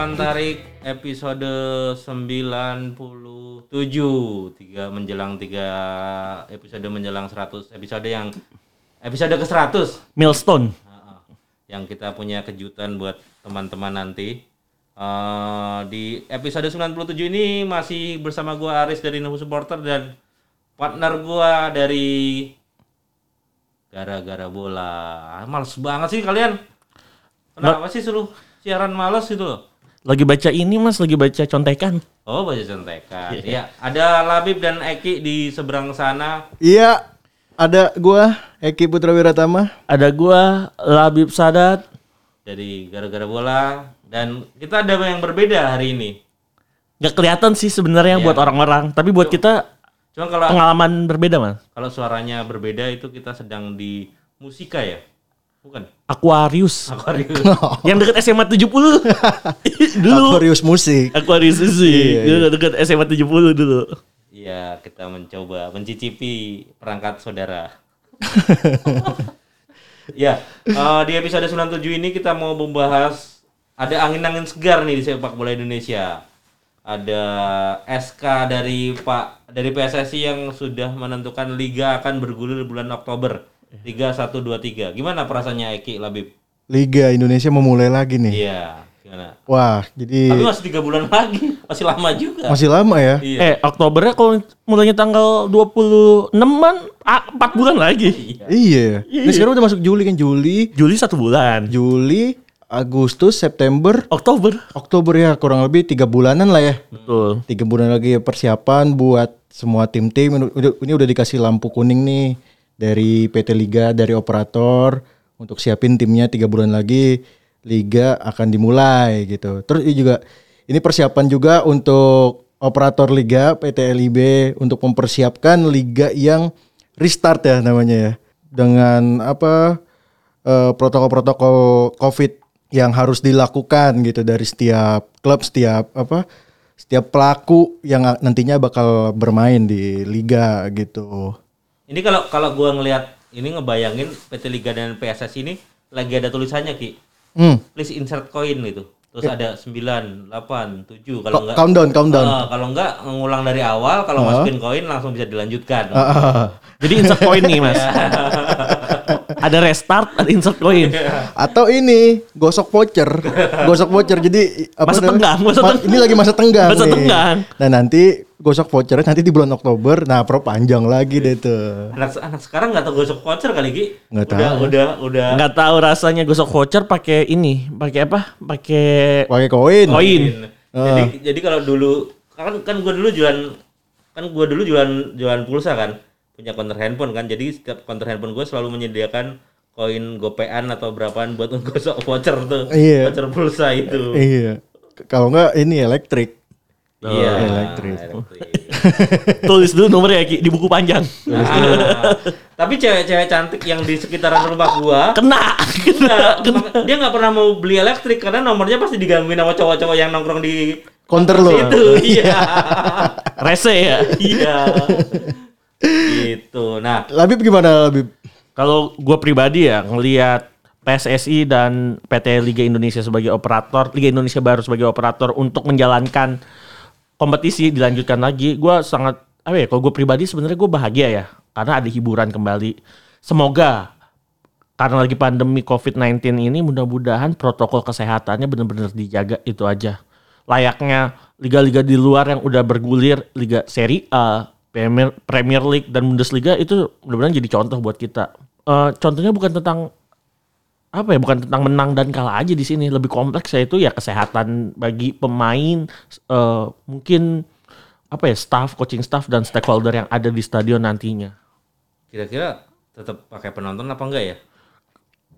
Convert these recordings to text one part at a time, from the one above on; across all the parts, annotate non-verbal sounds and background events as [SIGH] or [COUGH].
Umpan Tarik episode 97 tiga menjelang tiga episode menjelang 100 episode yang episode ke 100 Milestone. yang kita punya kejutan buat teman-teman nanti. Eh, di episode 97 ini masih bersama gua Aris dari Novo Supporter dan partner gua dari gara-gara bola. Males banget sih kalian. Kenapa sih suruh siaran males gitu loh Lagi baca ini mas, lagi baca contekan. Oh, baca contekan. Iya, ada Labib dan Eki di seberang sana. Iya, ada gua Eki Putra Wiratama. Ada gua Labib Sadat. Dari gara-gara bola dan kita ada yang berbeda hari ini. Gak kelihatan sih sebenarnya Iya. buat orang-orang, tapi buat kita Cuma kalau pengalaman berbeda mas. kalau suaranya berbeda itu kita sedang di musika ya. Bukan. Aquarius. Aquarium. [LAUGHS] yang dekat SMA 70. dulu. Aquarius musik. Aquarius sih. Iya, Dulu dekat SMA 70 dulu. Iya, kita mencoba mencicipi perangkat saudara. [LAUGHS] ya, eh, di episode 97 ini kita mau membahas ada angin-angin segar nih di sepak bola Indonesia. Ada SK dari Pak dari PSSI yang sudah menentukan liga akan bergulir bulan Oktober. Liga 1 2 3. Gimana perasaannya Eki Labib? Liga Indonesia memulai lagi nih. Iya, gimana? Wah, jadi Tapi masih tiga bulan lagi, [LAUGHS] masih lama juga. masih lama ya. Iya. Eh, Oktobernya kalau mulainya tanggal 26-an, ah, 4 bulan lagi. Iya. Ini sekarang udah masuk Juli kan Juli, Juli satu bulan. Juli, Agustus, September, Oktober. Oktober ya kurang lebih tiga bulanan lah ya. Betul. Tiga bulan lagi persiapan buat semua tim-tim. Ini udah dikasih lampu kuning nih dari PT Liga, dari operator untuk siapin timnya tiga bulan lagi liga akan dimulai gitu. Terus ini juga ini persiapan juga untuk operator liga PT LIB untuk mempersiapkan liga yang restart ya namanya ya dengan apa eh, protokol-protokol COVID yang harus dilakukan gitu dari setiap klub, setiap apa, setiap pelaku yang nantinya bakal bermain di liga gitu. Ini kalau kalau gua ngelihat ini ngebayangin PT Liga dan PSS ini lagi ada tulisannya Ki. Hmm. Please insert coin gitu. Terus ada 9, 8, 7 kalau enggak countdown, countdown. Ah, kalau enggak ngulang dari awal, kalau masukin koin langsung bisa dilanjutkan. Ah, Jadi insert coin nih mas. [LAUGHS] ada restart, ada insert coin. Atau ini gosok voucher, gosok voucher. Jadi apa Masa namanya? tenggang, masa Ma- tenggang. Ini lagi masa tenggang. Masa nih. tenggang. Nah nanti gosok voucher nanti di bulan Oktober. Nah pro panjang lagi deh tuh. Anak anak sekarang nggak tahu gosok voucher kali Ki. Nggak udah, tahu. Udah udah Nggak tahu rasanya gosok voucher pakai ini, pakai apa? Pakai Pakai koin. koin. Jadi jadi kalau dulu kan kan gua dulu jualan kan gua dulu jualan jualan pulsa kan punya counter handphone kan jadi setiap counter handphone gua selalu menyediakan koin gopean atau berapaan buat [LAUGHS] gosok voucher tuh Iya. voucher pulsa itu Iya. Kalau enggak ini elektrik. iya elektrik. elektrik. [LAUGHS] Tulis dulu nomornya Ki, di buku panjang. Nah, tapi cewek-cewek cantik yang di sekitaran rumah gua Kena. Kena. [LAUGHS] Nggak, dia nggak pernah mau beli elektrik karena nomornya pasti digangguin sama cowok-cowok yang nongkrong di Counter lo. itu iya Rese ya. iya gitu nah Labib gimana Labib? Kalau gue pribadi ya ngelihat PSSI dan PT Liga Indonesia sebagai operator, Liga Indonesia baru sebagai operator untuk menjalankan kompetisi dilanjutkan lagi, gue sangat apa ya? Kalau gue pribadi sebenarnya gue bahagia ya karena ada hiburan kembali. Semoga karena lagi pandemi COVID-19 ini mudah-mudahan protokol kesehatannya benar-benar dijaga itu aja. Layaknya liga-liga di luar yang udah bergulir, Liga Serie A, Premier, Premier League dan Bundesliga itu mudah-mudahan jadi contoh buat kita. Eh, contohnya bukan tentang apa ya, bukan tentang menang dan kalah aja di sini, lebih kompleks yaitu ya kesehatan bagi pemain, eh, mungkin apa ya, staff, coaching staff dan stakeholder yang ada di stadion nantinya. kira-kira tetap pakai penonton apa enggak ya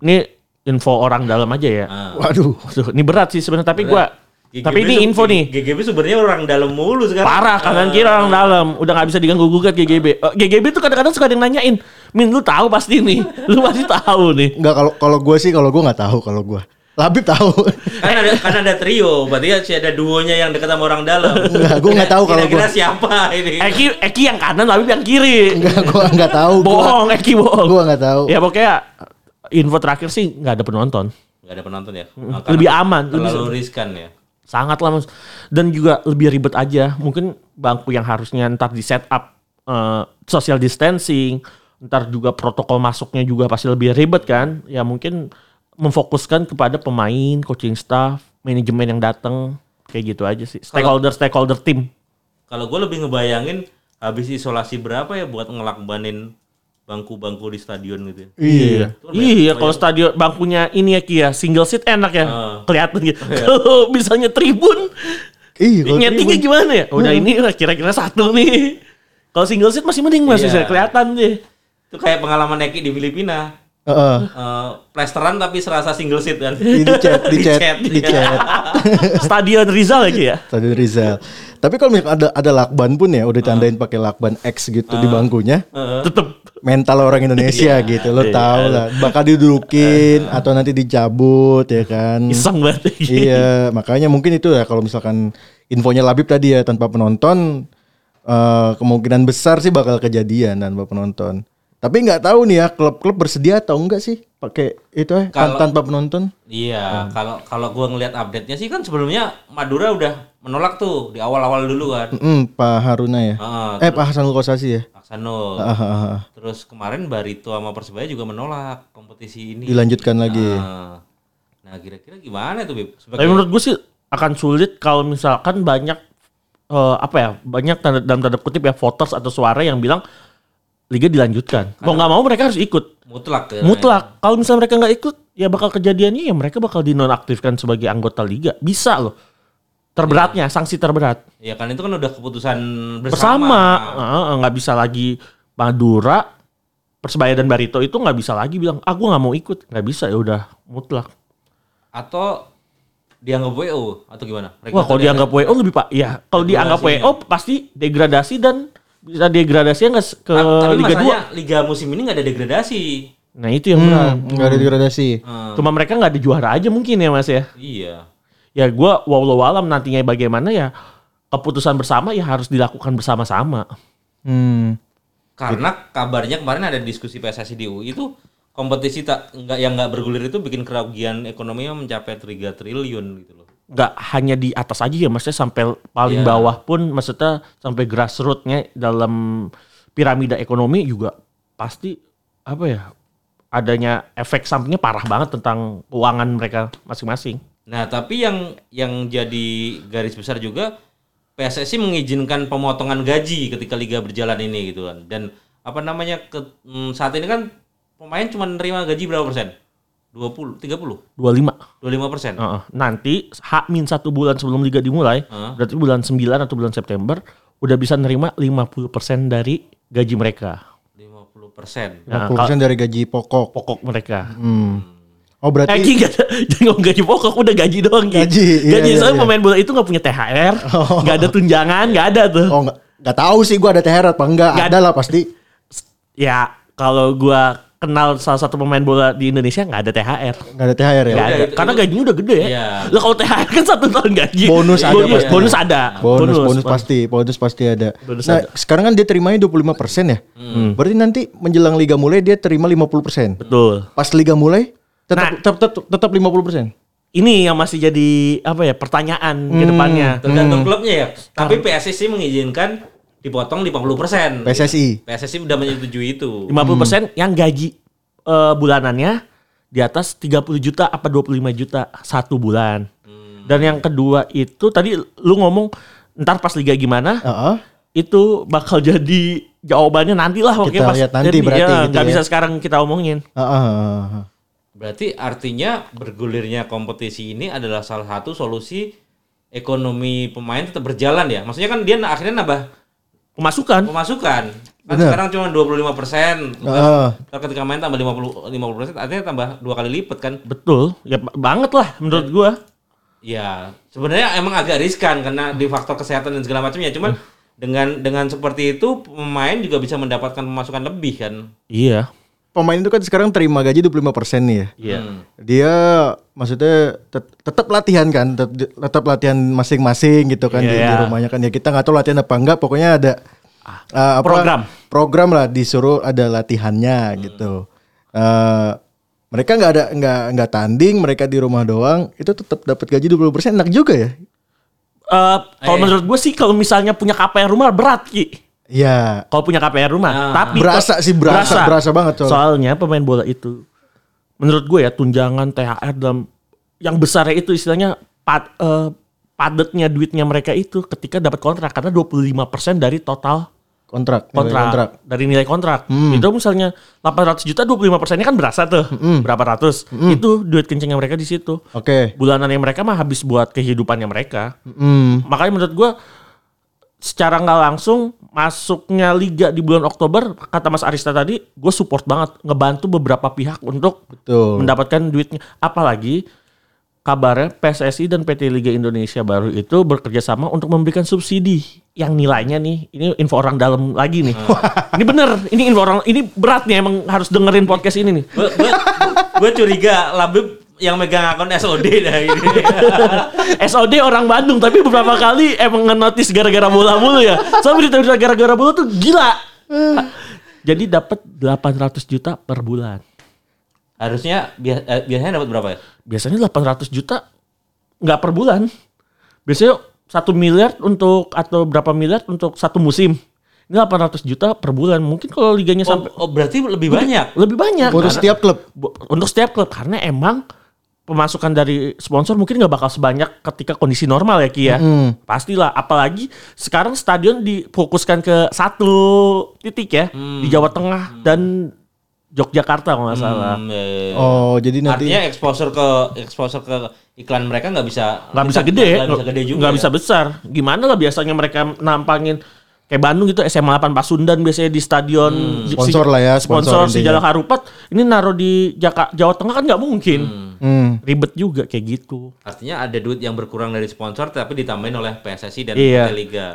Ini info orang dalam aja ya. Ah. Waduh. Waduh, ini berat sih sebenarnya tapi gua GGB Tapi ini info nih. GGB sebenarnya orang dalam mulu sekarang. Parah kanan kiri orang dalam, udah nggak bisa diganggu gugat GGB. Eh, GGB tuh kadang-kadang suka ada yang nanyain, Min lu tahu pasti nih, [LAUGHS] lu pasti tahu nih. Enggak kalau kalau gue sih kalau gue nggak tahu kalau gue. Labib tahu. [LAUGHS] kan ada kan ada trio, berarti ya si ada duonya yang dekat sama orang dalam. Enggak, gua nggak tahu kalau Kira-kira gua. siapa ini? Eki Eki yang kanan, tapi yang kiri. Enggak gue nggak tahu. Gua- Bohong, Eki bohong. Gua nggak tahu. Ya pokoknya info terakhir sih nggak ada penonton. Gak ada penonton ya? Hmm. Nah, karena Lebih aman, lebih Terlalu riskan ya. Sangat lah mas. Dan juga lebih ribet aja. Mungkin bangku yang harusnya ntar di set up eh, social distancing, ntar juga protokol masuknya juga pasti lebih ribet kan. Ya mungkin memfokuskan kepada pemain, coaching staff, manajemen yang datang, kayak gitu aja sih. Stakeholder stakeholder tim. Kalau gue lebih ngebayangin habis isolasi berapa ya buat ngelakbanin bangku-bangku di stadion gitu. ya. Iya. Iya, kalau stadion bangkunya ini ya Ki ya, single seat enak ya. Ah. Kelihatan gitu. Kalau misalnya tribun, Iya. kalau nyetingnya gimana ya? Udah ini lah kira-kira satu nih. Kalau single seat masih mending masih Iya. bisa kelihatan deh. Itu kayak pengalaman Eki di Filipina. Heeh. Eh, plesteran tapi serasa single seat kan. Di chat, di chat, di iya. chat. [LAUGHS] Stadion Rizal lagi ya. Stadion Rizal. Tapi kalau misalkan ada ada lakban pun ya udah tandain pakai lakban X gitu di bangkunya. Tetep Mental orang Indonesia gitu, lo tau lah. Bakal didudukin atau nanti dicabut ya kan. iseng banget. iya, makanya mungkin itu ya kalau misalkan infonya Labib tadi ya tanpa penonton eh, kemungkinan besar sih bakal kejadian tanpa penonton. Tapi nggak tahu nih ya klub-klub bersedia atau enggak sih pakai itu ya tan- Kalau- tanpa penonton. Iya, kalau kalau gua ngelihat update-nya sih kan sebelumnya Madura udah menolak tuh di awal-awal dulu kan. Mm, Pak Haruna ya. Heeh, Eh Pak Hasanul Kosasi ya. Aksanul. Ah, ah, ah, ah. Terus kemarin Barito sama Persebaya juga menolak kompetisi ini. Dilanjutkan lagi. Nah, nah kira-kira gimana tuh Bib? Tapi Sebagai menurut gue sih akan sulit kalau misalkan banyak eh, apa ya banyak tanda, dalam tanda kutip ya voters atau suara yang bilang liga dilanjutkan. Mau nggak mau mereka harus ikut. mutlak ya. Mutlak. Kalau misalnya mereka nggak ikut, ya bakal kejadiannya ya mereka bakal dinonaktifkan sebagai anggota liga. Bisa loh. Terberatnya, sanksi terberat. Ya kan itu kan udah keputusan bersama. Bersama, nggak bisa lagi Madura, Persebaya dan Barito itu nggak bisa lagi bilang, ah gue nggak mau ikut. Nggak bisa ya udah mutlak. Atau dianggap WO atau gimana? Wah kalau dianggap WO lebih pak, ya kalau dianggap. WO pasti degradasi dan bisa degradasinya nggak se- ke Ta- tapi Liga 2. masalahnya Liga musim ini nggak ada degradasi. Nah itu yang. Hmm, nggak ada degradasi. Hmm, Cuma mereka nggak ada juara aja mungkin ya mas ya. iya. Ya gue walau alam nantinya bagaimana ya keputusan bersama ya harus dilakukan bersama-sama. Hmm. Karena kabarnya kemarin ada diskusi PSSI di UI itu kompetisi tak nggak yang nggak bergulir itu bikin kerugian ekonominya mencapai 3 triliun gitu loh. Nggak hanya di atas aja ya maksudnya sampai paling Iya. bawah pun maksudnya sampai grassrootsnya dalam piramida ekonomi juga pasti apa ya adanya efek sampingnya parah banget tentang keuangan mereka masing-masing. Nah, tapi yang yang jadi garis besar juga PSSI mengizinkan pemotongan gaji ketika liga berjalan ini gitu kan. Dan apa namanya ke, hmm, saat ini kan pemain cuma nerima gaji berapa persen? 20, 30, 25. 25 persen. Heeh. Nanti H min satu bulan sebelum liga dimulai, Heeh. berarti bulan 9 atau bulan September udah bisa nerima 50% dari gaji mereka. 50 persen. Nah, 50% dari gaji pokok. pokok mereka. Hmm. Oh Eh, berarti Ki, gak ada, [LAUGHS] jangan gaji pokok, udah gaji doang. Ki. Gaji, iya, gaji iya, soalnya iya. pemain bola itu nggak punya THR, [LAUGHS] nggak ada tunjangan, nggak ada tuh. oh nggak nggak tahu sih gua ada THR apa enggak. Nggak Ada lah pasti. Ya kalau gua kenal salah satu pemain bola di Indonesia nggak ada THR. Nggak ada THR ya. Nggak ada, itu- karena gajinya udah gede ya. Iya. Lah kalau THR kan satu tahun gaji. Bonus ada bonus, pasti. bonus ada. Bonus, bonus, pasti, bonus pasti ada. Bonus nah, ada. Hmm. sekarang kan dia terimanya 25% ya. Berarti nanti menjelang liga mulai dia terima 50%. Betul. Pas liga mulai tetap Nah. tetap tetap, tetap 50%. Ini yang masih jadi apa ya pertanyaan ke depannya. Tergantung klubnya ya. Tapi PSSI mengizinkan dipotong 50 persen. PSSI. PSSI udah menyetujui itu. 50% yang gaji eh, bulanannya di atas 30 juta apa 25 juta satu bulan. Dan yang kedua itu tadi lu ngomong ntar pas liga gimana Heeh. itu bakal jadi jawabannya nantilah oke Kita lihat nanti berarti ya, gitu nggak ya. bisa sekarang kita omongin. Heeh, heeh. Berarti artinya bergulirnya kompetisi ini adalah salah satu solusi ekonomi pemain tetap berjalan ya. Maksudnya kan dia akhirnya nambah Pemasukan pemasukan. Kan Bener. sekarang cuma 25 persen. Heeh. Ketika main tambah 50 50 persen, artinya tambah dua kali lipat kan. betul ya ba- banget lah menurut gua. Ya, sebenarnya emang agak riskan karena di faktor kesehatan dan segala macamnya. Cuman dengan dengan seperti itu pemain juga bisa mendapatkan pemasukan lebih kan. Iya. Pemain itu kan sekarang terima gaji 25% nih ya. Iya. Dia maksudnya tet- tetap latihan kan, tet- tetap latihan masing-masing gitu kan di, Iya. di rumahnya kan ya. Kita nggak tahu latihan apa enggak, pokoknya ada uh, apa, program. program lah disuruh ada latihannya gitu. Uh, mereka nggak ada nggak nggak tanding, mereka di rumah doang, itu tetap dapat gaji 20% enak juga ya. Eh, kalau menurut gue sih kalau misalnya punya KPR rumah berat Ki. Iya. Kalau punya KPR rumah, tapi Berasa sih, berasa- berasa banget soalnya. Soalnya pemain bola itu menurut gue ya tunjangan THR dalam yang besarnya itu istilahnya pad, eh, padatnya duitnya mereka itu ketika dapat kontrak karena 25% dari total Kontrak, nilai kontrak, kontrak. dari nilai kontrak. Hmm. Itu misalnya 800 juta 25 persennya kan berasa tuh. Berapa ratus? Itu duit kencengnya mereka di situ. Oke. Bulanannya mereka mah habis buat kehidupannya mereka. Hmm. Makanya menurut gua secara nggak langsung masuknya liga di bulan Oktober kata Mas Arista tadi gue support banget ngebantu beberapa pihak untuk Betul. mendapatkan duitnya. Apalagi kabarnya PSSI dan PT Liga Indonesia baru itu bekerja sama untuk memberikan subsidi yang nilainya nih ini info orang dalam lagi nih. [LAUGHS] Ini bener ini info orang ini berat nih emang harus dengerin podcast ini nih. Gue gue curiga Labib yang megang akun SOD dah ini. [LAUGHS] SOD orang Bandung tapi beberapa kali emang ngenotis gara-gara bola mulu ya. Soalnya berita-berita gara-gara bola tuh gila. Jadi dapat 800 juta per bulan. Harusnya eh, biasanya dapat berapa ya? Biasanya 800 juta nggak per bulan. Biasanya satu miliar untuk atau berapa miliar untuk satu musim. Ini 800 juta per bulan. Mungkin kalau liganya Oh, sampai oh, berarti lebih banyak. lebih banyak. Untuk Karena- setiap klub. Untuk setiap klub karena emang pemasukan dari sponsor mungkin nggak bakal sebanyak ketika kondisi normal ya Ki ya. Pastilah apalagi sekarang stadion difokuskan ke satu titik ya di Jawa Tengah dan Yogyakarta kalau nggak salah. Hmm, ya, ya, ya. Oh, jadi nanti Artinya exposure ke exposure ke iklan mereka nggak bisa Nggak bisa gede, nggak bisa gede juga. nggak ya? bisa besar. Gimana lah biasanya mereka nampangin kayak Bandung gitu SMA 8 Pasundan biasanya di stadion di- Sponsor lah ya, sponsor, sponsor si. Jalak Harupat ini naruh di Jaka, Jawa Tengah kan nggak mungkin Hmm. ribet juga kayak gitu Artinya ada duit yang berkurang dari sponsor tapi ditambahin oleh PSSI dan Iya. Liga.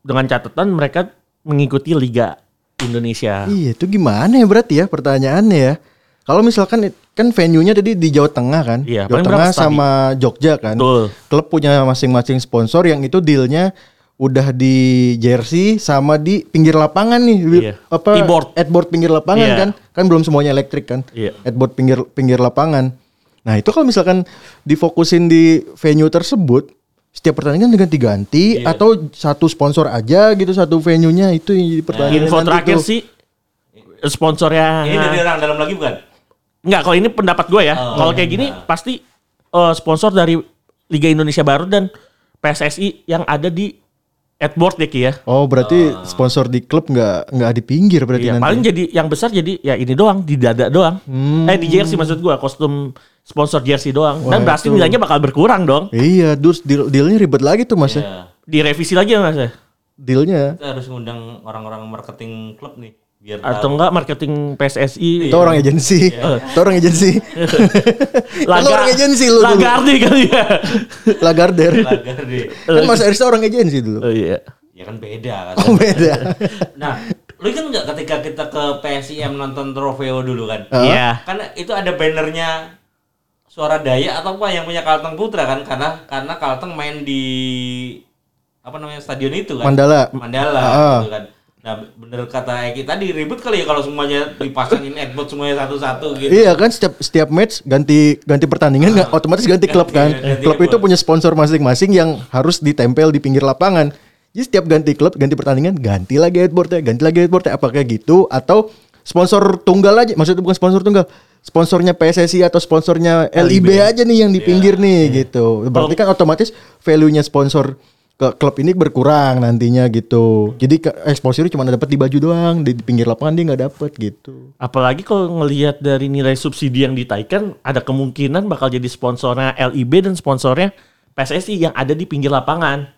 dengan catatan mereka mengikuti Liga Indonesia. Iya, itu gimana ya berarti ya pertanyaannya ya. Kalau misalkan kan venue-nya tadi di Jawa Tengah kan? Iya, Jawa Tengah sama Jogja kan. Betul. Klub punya masing-masing sponsor yang itu dealnya udah di jersey sama di pinggir lapangan nih. Iya. Apa E-board. headboard pinggir lapangan Iya. kan? Kan belum semuanya elektrik kan? Iya. Headboard pinggir pinggir lapangan. Nah, itu kalau misalkan difokusin di venue tersebut setiap pertandingan diganti-ganti Iya. atau satu sponsor aja gitu satu venue-nya itu yang jadi pertanyaan Info nanti terakhir tuh. sih sponsornya Ini dari orang dalam lagi bukan? Enggak, kalau ini pendapat gue ya. kalau kayak gini pasti eh, sponsor dari Liga Indonesia Baru dan PSSI yang ada di Adboard ya Ki ya. Oh berarti sponsor di klub nggak nggak di pinggir berarti Iya, nanti. paling jadi yang besar jadi ya ini doang di dada doang. Eh di jersey maksud gua, kostum sponsor jersey doang. Dan Wah, berarti itu. nilainya bakal berkurang dong. Iya, terus deal dealnya ribet lagi tuh mas ya. Ya. Direvisi lagi ya Mas ya? Dealnya. Kita harus ngundang orang-orang marketing klub nih biar Atau tahu. enggak marketing PSSI. Itu orang agensi. Itu orang agensi. [LAUGHS] Kan lu orang agensi lu dulu. Lagarde kali ya. Lagarder. Lagarde. kan Mas Arista orang agensi dulu. Oh iya. Ya kan beda kan. Oh beda. [LAUGHS] Nah, lu kan nggak ketika kita ke PSIM nonton Trofeo dulu kan? Iya. Kan itu ada bannernya suara Dayak atau apa yang punya Kalteng Putra kan? Karena karena Kalteng main di apa namanya stadion itu kan? Mandala. Mandala Ah. gitu kan. Nah, bener kata Eki tadi ribet kali ya kalau semuanya dipasangin adbot semuanya satu-satu gitu. Iya kan setiap setiap match ganti ganti pertandingan nggak otomatis ganti klub kan. ganti Klub itu punya sponsor masing-masing yang harus ditempel di pinggir lapangan. Jadi setiap ganti klub ganti pertandingan ganti lagi headboardnya, ganti lagi headboardnya. Apakah gitu atau sponsor tunggal aja? Maksudnya bukan sponsor tunggal, sponsornya PSSI atau sponsornya LIB aja nih yang di pinggir nih gitu. Berarti kan otomatis value-nya sponsor ke klub ini berkurang nantinya gitu. Jadi ke- exposure cuma dapat di baju doang, di, di pinggir lapangan dia nggak dapet gitu. Apalagi kalau ngelihat dari nilai subsidi yang ditaikan, ada kemungkinan bakal jadi sponsornya LIB dan sponsornya PSSI yang ada di pinggir lapangan.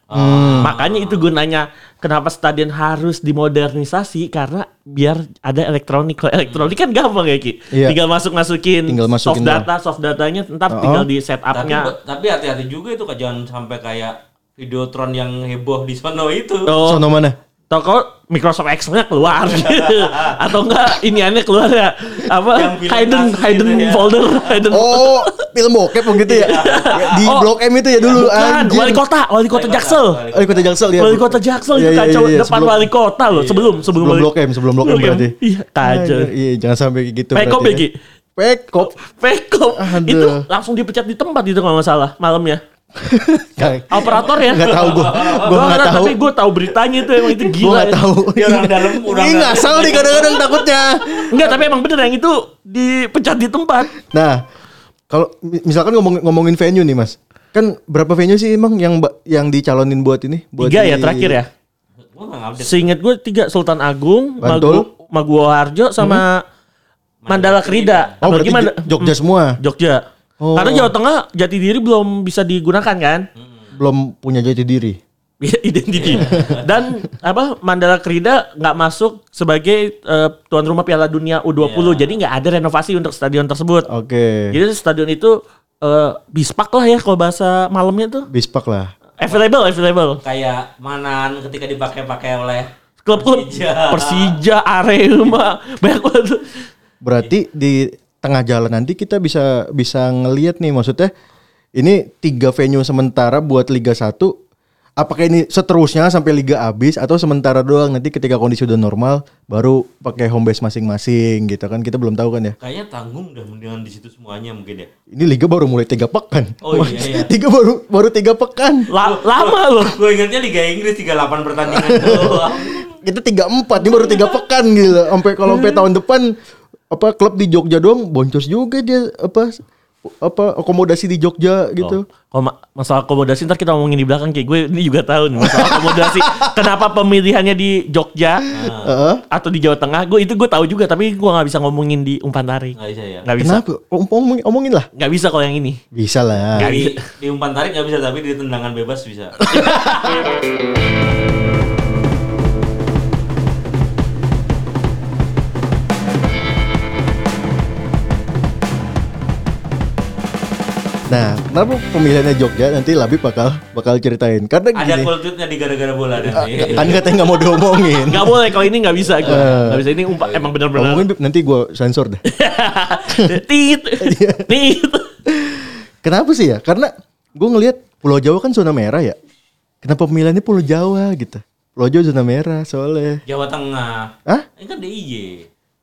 Makanya itu gunanya kenapa stadion harus dimodernisasi karena biar ada elektronik. Kalau elektronik kan gampang ya Ki. Iya. Tinggal masuk masukin, Tinggal soft masukin data, soft datanya ntar tinggal di setupnya. tapi hati-hati juga itu Kak jangan sampai kayak Videotron yang heboh di sono itu. Oh, Sono mana? toko Microsoft Excel-nya keluar [LAUGHS] atau enggak iniannya keluar ya apa hidden hidden itu ya. folder hidden Oh, film bokep begitu ya? Ya, Di Oh. Blok M itu ya dulu Bukan, anjir. wali kota, wali kota Jaksel. wali Oh, kota Jaksel ya. Wali kota Jaksel Iya, itu iya, kacau iya, depan sebelum- wali kota loh, sebelum sebelum, Sebelum Blok M, sebelum Blok M berarti. Iya, kacau. Iya, jangan sampai gitu. Pekop berarti ya, Ki? Pekop. Pekop itu langsung dipecat di tempat itu kalau nggak salah malamnya. Operator ya? Nggak tahu gua. Gua Gua nggak tahu. Tapi gue tahu beritanya itu emang itu gila. nggak ya. tahu. Dia orang dalam, orang Ini dalam. ngasal nih kadang-kadang takutnya. Enggak, tapi emang bener yang itu dipecat di tempat. Nah, kalau mi- misalkan ngomong, ngomongin venue nih, Mas. Kan berapa venue sih emang yang yang dicalonin buat ini? Buat Tiga ya di- terakhir ya. Gua nggak update. Seingat gue tiga Sultan Agung, Bantul. Magu, Maguwo Harjo sama Mandala Krida. Oh, berarti Jogja semua. Jogja. Oh. Karena Jawa Tengah jati diri belum bisa digunakan kan? Belum punya jati diri. [LAUGHS] Iya, identiti. Dan apa Mandala Krida nggak masuk sebagai eh, tuan rumah Piala Dunia U20. Jadi nggak ada renovasi untuk stadion tersebut. Oke. Jadi stadion itu eh, bispak lah ya kalau bahasa malamnya tuh. Bispak lah. Available, available. Kayak manan ketika dipakai-pakai oleh Klub-klub Persija. Persija, Arema, [LAUGHS] banyak banget. Berarti di tengah jalan nanti kita bisa bisa ngelihat nih maksudnya ini tiga venue sementara buat Liga 1 apakah ini seterusnya sampai liga habis atau sementara doang nanti ketika kondisi udah normal baru pakai home base masing-masing gitu kan kita belum tahu kan ya Kayaknya tanggung dah mendingan di situ semuanya mungkin ya. ini liga baru mulai tiga pekan Oh iya, [LAUGHS] iya. tiga baru baru tiga pekan La- lama loh. Gue ingatnya Liga Inggris 38 pertandingan [LAUGHS] doang. kita tiga empat ini baru tiga pekan gitu sampai kalau sampai tahun depan apa klub di Jogja doang boncos juga dia apa apa akomodasi di Jogja gitu Kalau ma- masalah akomodasi ntar kita ngomongin di belakang kayak gue ini juga tahu nih masalah akomodasi. [LAUGHS] Kenapa pemilihannya di Jogja Heeh. atau di Jawa Tengah? Gue itu gue tahu juga tapi gue nggak bisa ngomongin di umpan tarik. Nggak bisa ya. Nggak bisa. Kenapa? Om- Omongin, omongin lah. Nggak bisa kalau yang ini. Bisa lah. Di, bisa. di umpan tarik nggak bisa tapi di tendangan bebas bisa. [LAUGHS] Nah, kenapa pemilihannya Jogja nanti Labib bakal bakal ceritain. Karena Ada gini, kultutnya di gara-gara bola nanti. kan katanya nggak mau diomongin. Nggak boleh kalau ini nggak bisa gue. Nggak bisa ini umpan emang benar-benar. Bib, nanti gue sensor deh. [LAUGHS] Tit, tit. Kenapa sih ya? Karena gue ngelihat Pulau Jawa kan zona merah ya. Kenapa pemilihannya Pulau Jawa gitu? Pulau Jawa zona merah soalnya. Jawa Tengah. Hah? Ini kan DIY.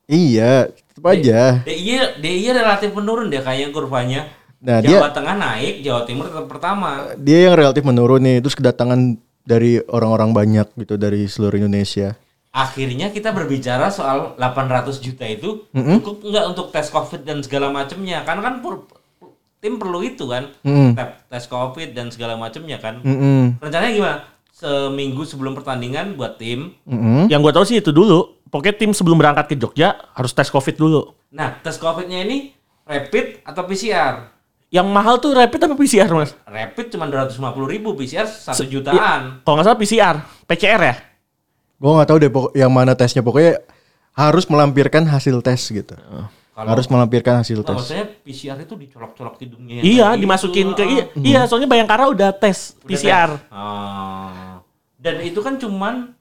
Iya, tetap aja. DIY DIY relatif menurun deh kayaknya kurvanya. Nah, Jawa dia Tengah naik, Jawa Timur tetap pertama. dia yang relatif menurun nih. Terus kedatangan dari orang-orang banyak gitu dari seluruh Indonesia. Akhirnya kita berbicara soal 800 juta itu cukup nggak untuk tes covid dan segala macamnya? Karena kan pur- tim perlu itu kan, Mm-mm. Tes- tes covid dan segala macamnya kan. Mm-mm. Rencananya gimana? Seminggu sebelum pertandingan buat tim. Mm-mm. Yang gue tahu sih itu dulu. Pokoknya tim sebelum berangkat ke Jogja harus tes COVID dulu. Nah, tes covidnya ini rapid atau PCR? Yang mahal tuh rapid apa PCR mas? Rapid cuma 250 ribu, PCR 1 jutaan. Kalau nggak salah PCR, PCR ya. Gue nggak tahu deh pokok- yang mana tesnya pokoknya harus melampirkan hasil tes gitu. Kalau harus melampirkan hasil tes. maksudnya PCR itu dicolok-colok hidungnya. Iya, Kayak dimasukin gitu. ke iya, Ah. iya, soalnya Bayangkara udah tes Udah PCR. tes. Ah. Dan itu kan cuman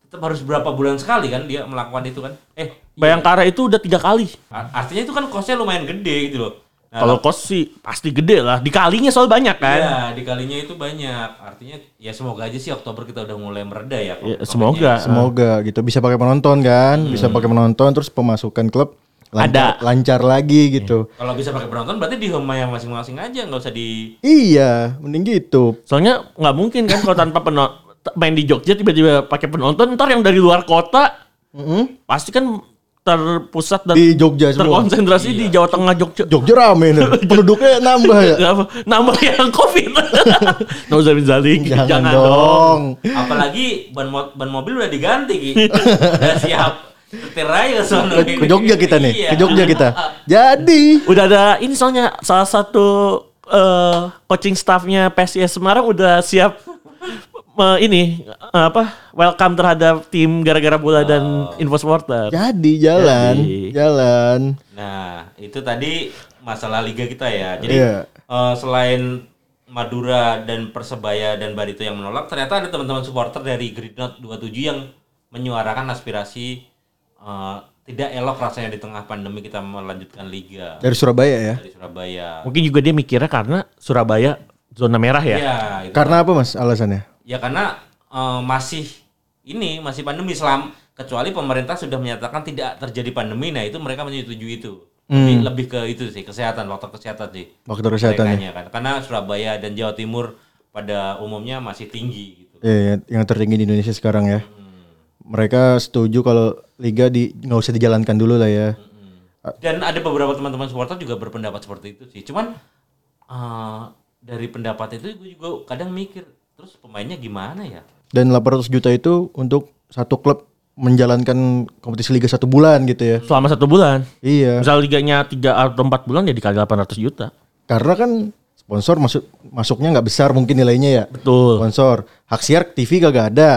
tetap harus berapa bulan sekali kan dia melakukan itu kan? Eh, iya. Bayangkara itu udah tiga kali. Artinya itu kan kosnya lumayan gede gitu loh. Nah, Kalau kos sih pasti gede lah. Dikalinya soal banyak kan. Iya, dikalinya itu banyak. Artinya ya semoga aja sih Oktober kita udah mulai mereda ya. Ya, semoga. Semoga gitu bisa pakai penonton kan, bisa pakai penonton terus pemasukan klub lancar, Ada. lancar lagi gitu. Kalau bisa pakai penonton berarti di home yang masing-masing aja nggak usah di Iya, mending gitu. Soalnya nggak mungkin kan kalau tanpa penonton main di Jogja tiba-tiba pakai penonton ntar yang dari luar kota Mm-mm. pasti kan terpusat dan Di Jogja semua. terkonsentrasi di Jawa Tengah Jogja. Jogja rame nih, [LAUGHS] penduduknya nambah ya. Nambah, nambah yang covid. [LAUGHS] Nggak usah zaling. Jangan, Jangan, dong. dong. apalagi ban, mo- ban mobil udah diganti Ki. [LAUGHS] udah siap. Setir aja ke sono Ke, ke Jogja kita nih, Iya. ke Jogja kita. Jadi, Udah ada ini soalnya salah satu eh, coaching staffnya PSIS Semarang udah siap me- ini eh, apa welcome terhadap tim gara-gara bola dan info supporter. Jadi jalan, Jadi. jalan. Nah, itu tadi masalah liga kita ya. Jadi Iya. eh, selain Madura dan Persebaya dan Barito yang menolak, ternyata ada teman-teman supporter dari Green Note 27 yang menyuarakan aspirasi eh, tidak elok rasanya di tengah pandemi kita melanjutkan liga Dari Surabaya ya. dari Surabaya. Mungkin juga dia mikirnya karena Surabaya zona merah ya. Iya, itu. Karena apa mas alasannya? Ya karena eh, masih ini masih pandemi selam kecuali pemerintah sudah menyatakan tidak terjadi pandemi, nah itu mereka menyetujui itu. Lebih, lebih ke itu sih kesehatan, faktor kesehatan sih. Faktor kesehatan ya. Merekanya kan. Karena Surabaya dan Jawa Timur pada umumnya masih tinggi gitu. Iya, yang tertinggi di Indonesia sekarang ya. Hmm. Mereka setuju kalau liga di nggak usah dijalankan dulu lah ya. Dan ada beberapa teman-teman supporter juga berpendapat seperti itu sih. Cuman eh, dari pendapat itu gue juga kadang mikir, terus pemainnya gimana ya? Dan 800 juta itu untuk satu klub menjalankan kompetisi liga satu bulan gitu ya. Selama satu bulan. Iya. Misal liganya 3 atau 4 bulan ya dikali 800 juta. Karena kan sponsor masuk masuknya nggak besar mungkin nilainya ya. Betul. Sponsor. Hak siar TV kagak ada.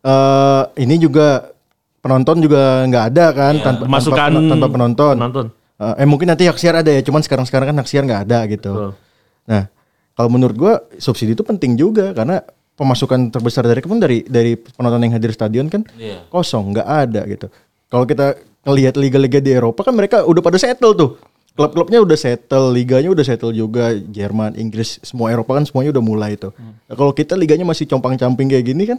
eh ini juga penonton juga nggak ada kan tanpa, tanpa, Masukan pen- tanpa penonton. Penonton. Eh, eh mungkin nanti hak siar ada ya, cuman sekarang sekarang kan hak siar nggak ada gitu. Betul. Nah, kalau menurut gua subsidi itu penting juga karena pemasukan terbesar dari pun dari dari penonton yang hadir stadion kan Iya. kosong, nggak ada gitu. Kalau kita ngelihat liga-liga di Eropa kan mereka udah pada settle tuh. Klub-klubnya udah settle, liganya udah settle juga, Jerman, Inggris, semua Eropa kan semuanya udah mulai tuh. Nah, kalau kita liganya masih compang-camping kayak gini kan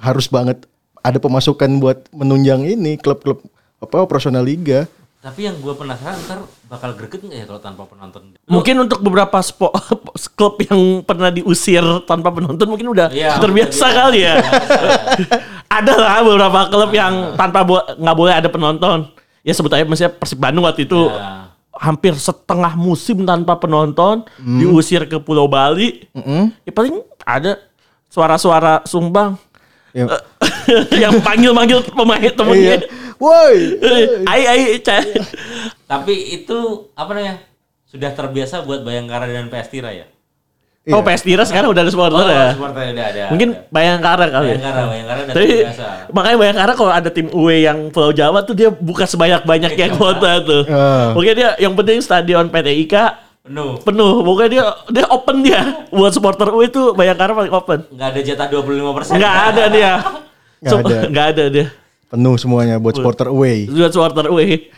harus banget ada pemasukan buat menunjang ini klub-klub apa operasional liga. Tapi yang gue penasaran ntar bakal greget nggak ya kalau tanpa penonton? Mungkin untuk beberapa spo, [LAUGHS] klub yang pernah diusir tanpa penonton mungkin udah Iya, terbiasa udah kali ya. [LAUGHS] ada lah beberapa klub yang tanpa bo- nggak boleh ada penonton. Ya sebut aja misalnya Persib Bandung waktu itu Ya. hampir setengah musim tanpa penonton diusir ke Pulau Bali. Ya paling ada suara-suara sumbang Ya. [LAUGHS] yang panggil-panggil pemain temennya. Iya. Woi. Ai ai. Tapi itu apa namanya? Sudah terbiasa buat Bayangkara dan PS Tira ya? Oh PS Tira sekarang udah ada supporter ya. supporter udah ada. Mungkin ada. Bayangkara kali ya. Bayangkara, Bayangkara udah Tapi terbiasa. makanya Bayangkara kalau ada tim UE yang Pulau Jawa tuh dia buka sebanyak-banyaknya kuota tuh. Ah. Mungkin dia yang penting stadion PT IKA Penuh. penuh. Pokoknya dia dia open dia buat supporter UE tuh Bayangkara paling open. Nggak ada jatah 25%. Nggak ada dia. Nggak So- ada. Nggak ada dia. Penuh semuanya buat supporter away. Buat supporter UE.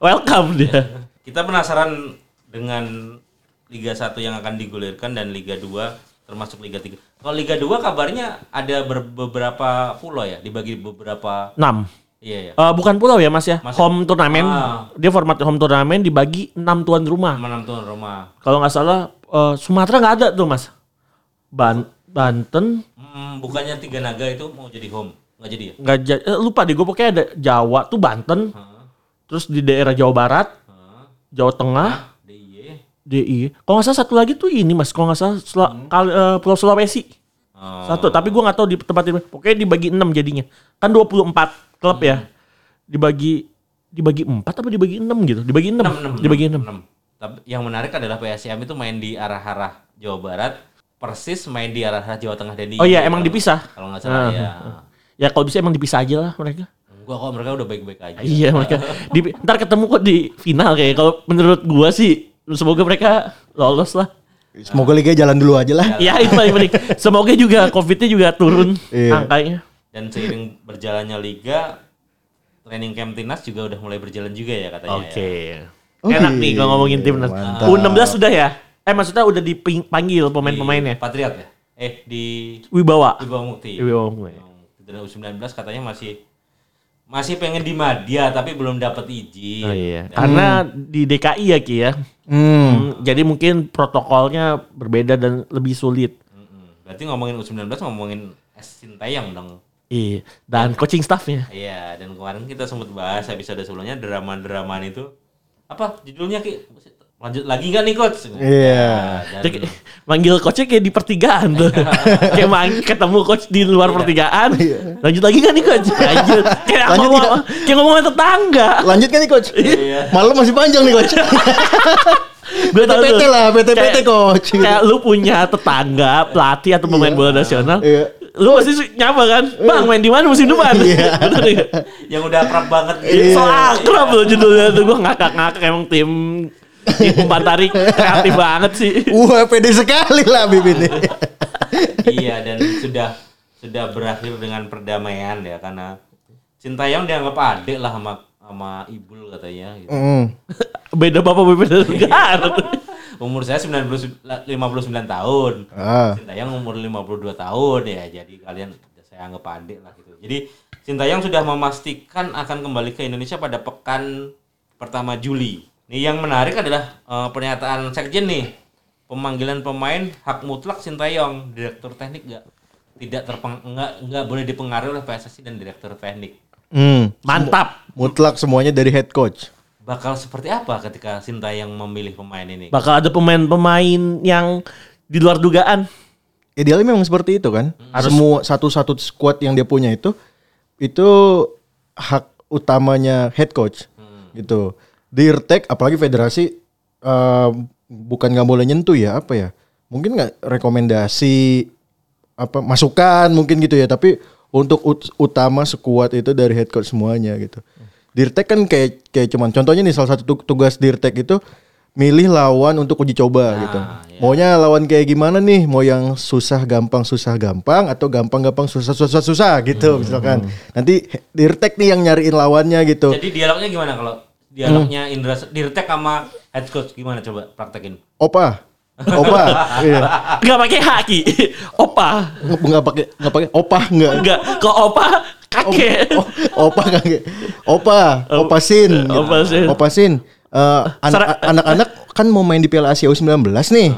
Welcome dia. Kita penasaran dengan Liga 1 yang akan digulirkan dan Liga 2 termasuk Liga 3. Kalau Liga 2 kabarnya ada ber- beberapa pulau ya, dibagi beberapa 6. iya ya. Eh, bukan pulau ya Mas ya. Masih- Home turnamen. Ah. Dia format home turnamen dibagi 6 tuan rumah. Menang tuan rumah. Kalau nggak salah eh, Sumatera nggak ada tuh Mas. Ban Banten Hmm, bukannya tiga naga itu mau jadi home, nggak jadi ya? nggak ja- eh, lupa deh gue pokoknya ada Jawa tuh Banten Hah? terus di daerah Jawa Barat Hah? Jawa Tengah Ah, DIY. DI kalau nggak salah satu lagi tuh ini mas kalau nggak salah Sula- kali- eh, Pulau Sulawesi Oh. satu tapi gue nggak tahu di tempat ini pokoknya dibagi 6 jadinya kan 24 klub ya dibagi dibagi 4 apa dibagi 6 gitu dibagi 6 Enam, enam, dibagi 6 enam, enam. Tapi yang menarik adalah PSIM itu main di arah-arah Jawa Barat, Persis main di arah-arah Jawa Tengah dan DIY. oh iya emang dipisah Kalau nggak salah Ah, ya. Ya kalau bisa emang dipisah aja lah mereka Enggak kok mereka udah baik-baik aja. Iya mereka [LAUGHS] di, ntar ketemu kok di final kayak kalau menurut gua sih semoga mereka lolos lah. Semoga liga jalan dulu aja lah. Ya itu paling penting. Semoga juga covidnya juga turun Iya. angkanya. Dan seiring berjalannya liga, training camp timnas juga udah mulai berjalan juga ya katanya. Oke. ya. Oke, Enak nih kalau ngomongin timnas. mantap. U16 sudah ya? Eh maksudnya udah dipanggil Di pemain-pemainnya. Patriot ya? Eh di Wibawa. Wibawa Mukti. Wibawa Mukti. Dan U19 katanya masih masih pengen di Madia tapi belum dapat izin. Oh iya. Karena di DKI ya Ki ya. Hmm. Hmm, Jadi mungkin protokolnya berbeda dan lebih sulit. Mm-mm. Berarti ngomongin U19 ngomongin S Sintayong dong. Iya. Dan coaching staffnya. Iya, dan kemarin kita sempat bahas episode sebelumnya drama-drama itu apa judulnya Ki? Lanjut lagi nggak nih coach? Iya. Ya, Dia dan- kayak- manggil coachnya kayak di pertigaan tuh. [LAUGHS] kayak mang ketemu coach di luar pertigaan. Lanjut lagi kan nih coach? Lanjut. Kayak Lanjut ngomong, nggak? kayak ngomongin tetangga. Lanjut kan nih coach? Iya. Malam masih panjang nih coach. [LAUGHS] Gue tahu PT tuh. lah, PT-PT Kayak- coach. gitu. Kayak lu punya tetangga, pelatih atau pemain bola nasional. Iya. Lu pasti su- nyapa kan? Bang main di mana musim depan? Iya. Bener nggak? Yang udah akrab banget. So akrab loh judulnya tuh gue ngakak-ngakak emang tim tim umpan tarik kreatif banget sih. Wah, pede sekali lah Bib ini. iya dan sudah sudah berakhir dengan perdamaian ya karena Sintayong dianggap adik lah sama sama Ibul katanya gitu. Mm. Beda bapak beda negara. [LAUGHS] Umur saya 90, 59 tahun. Ah. Sintayong umur 52 tahun ya. Jadi kalian saya anggap adik lah gitu. Jadi Sintayong sudah memastikan akan kembali ke Indonesia pada pekan pertama Juli. Nih yang menarik adalah eh, pernyataan Sekjen nih. Pemanggilan pemain hak mutlak Sintayong, direktur teknik nggak tidak terpeng nggak nggak boleh dipengaruhi oleh PSSI dan direktur teknik. Hmm. Mantap. Mutlak semuanya dari head coach. Bakal seperti apa ketika Sintayong memilih pemain ini? Bakal ada pemain-pemain yang di luar dugaan. Idealnya memang seperti itu kan. Semua satu-satu squad yang dia punya itu itu hak utamanya head coach. Gitu. Dirtek apalagi federasi eh, bukan nggak boleh nyentuh ya apa ya? Mungkin nggak rekomendasi apa masukan mungkin gitu ya tapi untuk ut- utama sekuat itu dari head coach semuanya gitu. Dirtek kan kayak kayak cuman contohnya nih salah satu tu- tugas Dirtek itu milih lawan untuk uji coba gitu. Maunya lawan kayak gimana nih? Mau yang susah gampang susah gampang atau gampang gampang susah susah susah gitu misalkan. Nanti Dirtek nih yang nyariin lawannya gitu. Jadi dialognya gimana kalau dialognya Indra Dirtek sama head coach gimana coba praktekin? Opa. Opa. [LAUGHS] iya. Gak pakai haki. Opa. Enggak pakai enggak pakai opa enggak. Enggak. Ke opa kakek. Oh, opa kakek. Opa, opa sin. gitu. Opa Sin. Opa sin. Eh, anak- anak-anak kan mau main di Piala Asia U19 nih.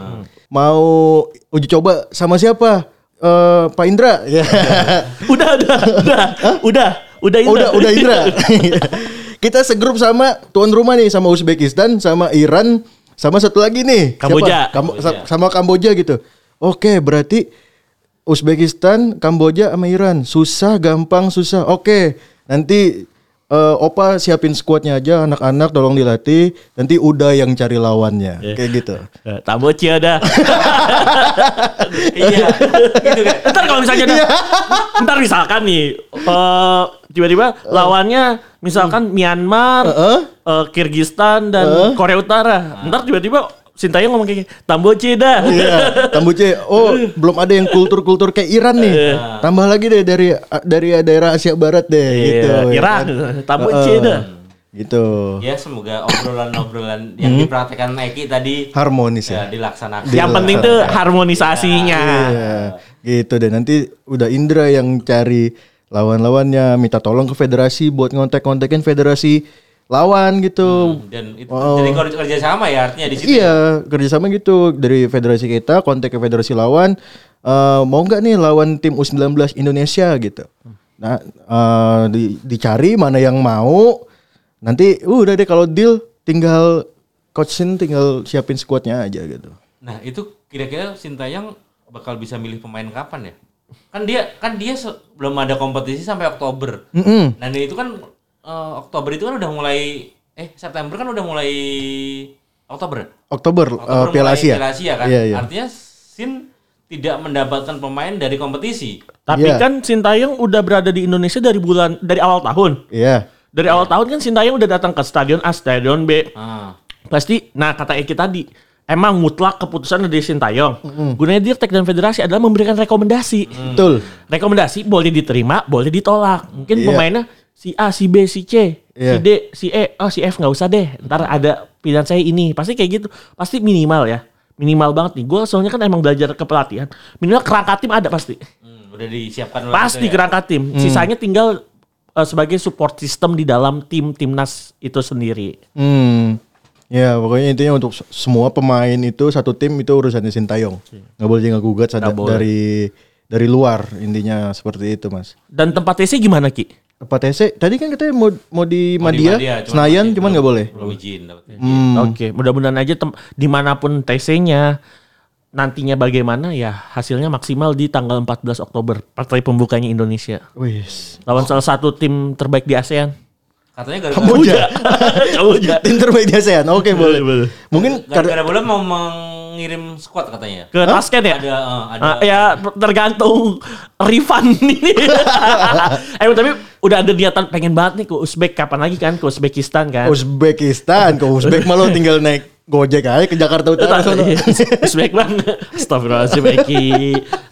Mau uji coba sama siapa? Eh, Pak Indra. Ya. Udah, udah, udah. Udah, udah Oh, Indra. udah udah Indra. [LAUGHS] Kita segrup sama tuan rumah nih sama Uzbekistan, sama Iran, sama satu lagi nih. Kamboja. Kam- sa- sama Kamboja gitu. Oke, berarti Uzbekistan, Kamboja sama Iran. Susah, gampang, susah. Oke. Nanti eh, Opa siapin skuadnya aja anak-anak tolong dilatih. Nanti udah yang cari lawannya. Kayak gitu. Eh, Tamboci ada. [LAUGHS] iya, gitu kan. Ntar kalau misalnya ada, ntar misalkan nih, eh, tiba-tiba lawannya misalkan Myanmar, Heeh. eh, Kirgistan dan Korea Utara. Ntar tiba-tiba Sintayong ngomong kayak gini, Tamboci dah. Iya, Tambuce. Oh, belum ada yang kultur-kultur kayak Iran nih. Tambah lagi deh dari dari daerah Asia Barat deh gitu. Iya, ya Iran, kan? Tamboci Heeh. dah. Gitu. Ya semoga obrolan-obrolan yang dipraktekkan Eki tadi Harmonis ya ya. dilaksanakan. Yang penting tuh harmonisasinya. Iya. Gitu deh. Nanti udah Indra yang cari lawan-lawannya, minta tolong ke federasi buat ngontek-ngontekin federasi lawan gitu. Dan itu Oh. jadi kerja kerja sama ya artinya di situ. Iya, kerjasama gitu dari federasi kita kontak ke federasi lawan. eh, mau nggak nih lawan tim U19 Indonesia gitu. Nah, eh, di- dicari mana yang mau. Nanti uh, udah deh kalau deal tinggal coach Sin tinggal siapin skuadnya aja gitu. Nah itu kira-kira Sintayong bakal bisa milih pemain kapan ya? Kan dia kan dia se- belum ada kompetisi sampai Oktober. Mm-mm. Nah itu kan eh, Oktober itu kan udah mulai eh September kan udah mulai Oktober. ya? Oktober, eh, Oktober Piala mulai Asia. Piala Asia kan. Iya, iya. Artinya Sin tidak mendapatkan pemain dari kompetisi. Tapi Iya. kan Sintayong udah berada di Indonesia dari bulan dari awal tahun. Iya. Dari awal tahun kan Sintayong udah datang ke stadion A, stadion B. Ah. Pasti, nah kata Eki tadi, emang mutlak keputusan dari Sintayong. Gunanya Dirtek dan Federasi adalah memberikan rekomendasi. Betul. Rekomendasi boleh diterima, boleh ditolak. Mungkin Iya. pemainnya si A, si B, si C, si Iya. D, si E, oh si F nggak usah deh. Ntar ada pilihan saya ini. Pasti kayak gitu. Pasti minimal ya. Minimal banget nih. Gue soalnya kan emang belajar kepelatihan. Minimal kerangka tim ada pasti. Hmm, udah disiapkan oleh Pasti itu ya? kerangka tim. Sisanya tinggal eh, sebagai support system di dalam tim timnas itu sendiri. Hmm. Ya pokoknya intinya untuk semua pemain itu satu tim itu urusannya Sintayong. Nggak boleh nggak gugat dari dari luar intinya seperti itu mas. Dan tempat TC gimana Ki? Tempat TC tadi kan katanya mau mau di Mau di Madia, Madia, cuman Senayan cuman nggak boleh. Belum izin. Hmm. Oke, mudah-mudahan aja tem- di mana pun TC-nya nantinya bagaimana ya hasilnya maksimal di tanggal 14 Oktober partai pembukanya Indonesia Wis. lawan salah satu tim terbaik di ASEAN. Katanya gara-gara Kamboja. Kamboja. [LAUGHS] Intermedia ASEAN. Oke, boleh. boleh. Mungkin gara-gara bola mau mengirim squad katanya. Ke Tasken ya? Ada eh, ada Ah, ya tergantung [LAUGHS] refund ini. [LAUGHS] eh tapi udah ada niatan pengen banget nih ke Uzbek kapan lagi kan ke Uzbekistan kan. Uzbekistan, ke Uzbek malah tinggal naik Gojek aja ke Jakarta Utara sono. Uzbek bang, Astagfirullahaladzim Eki.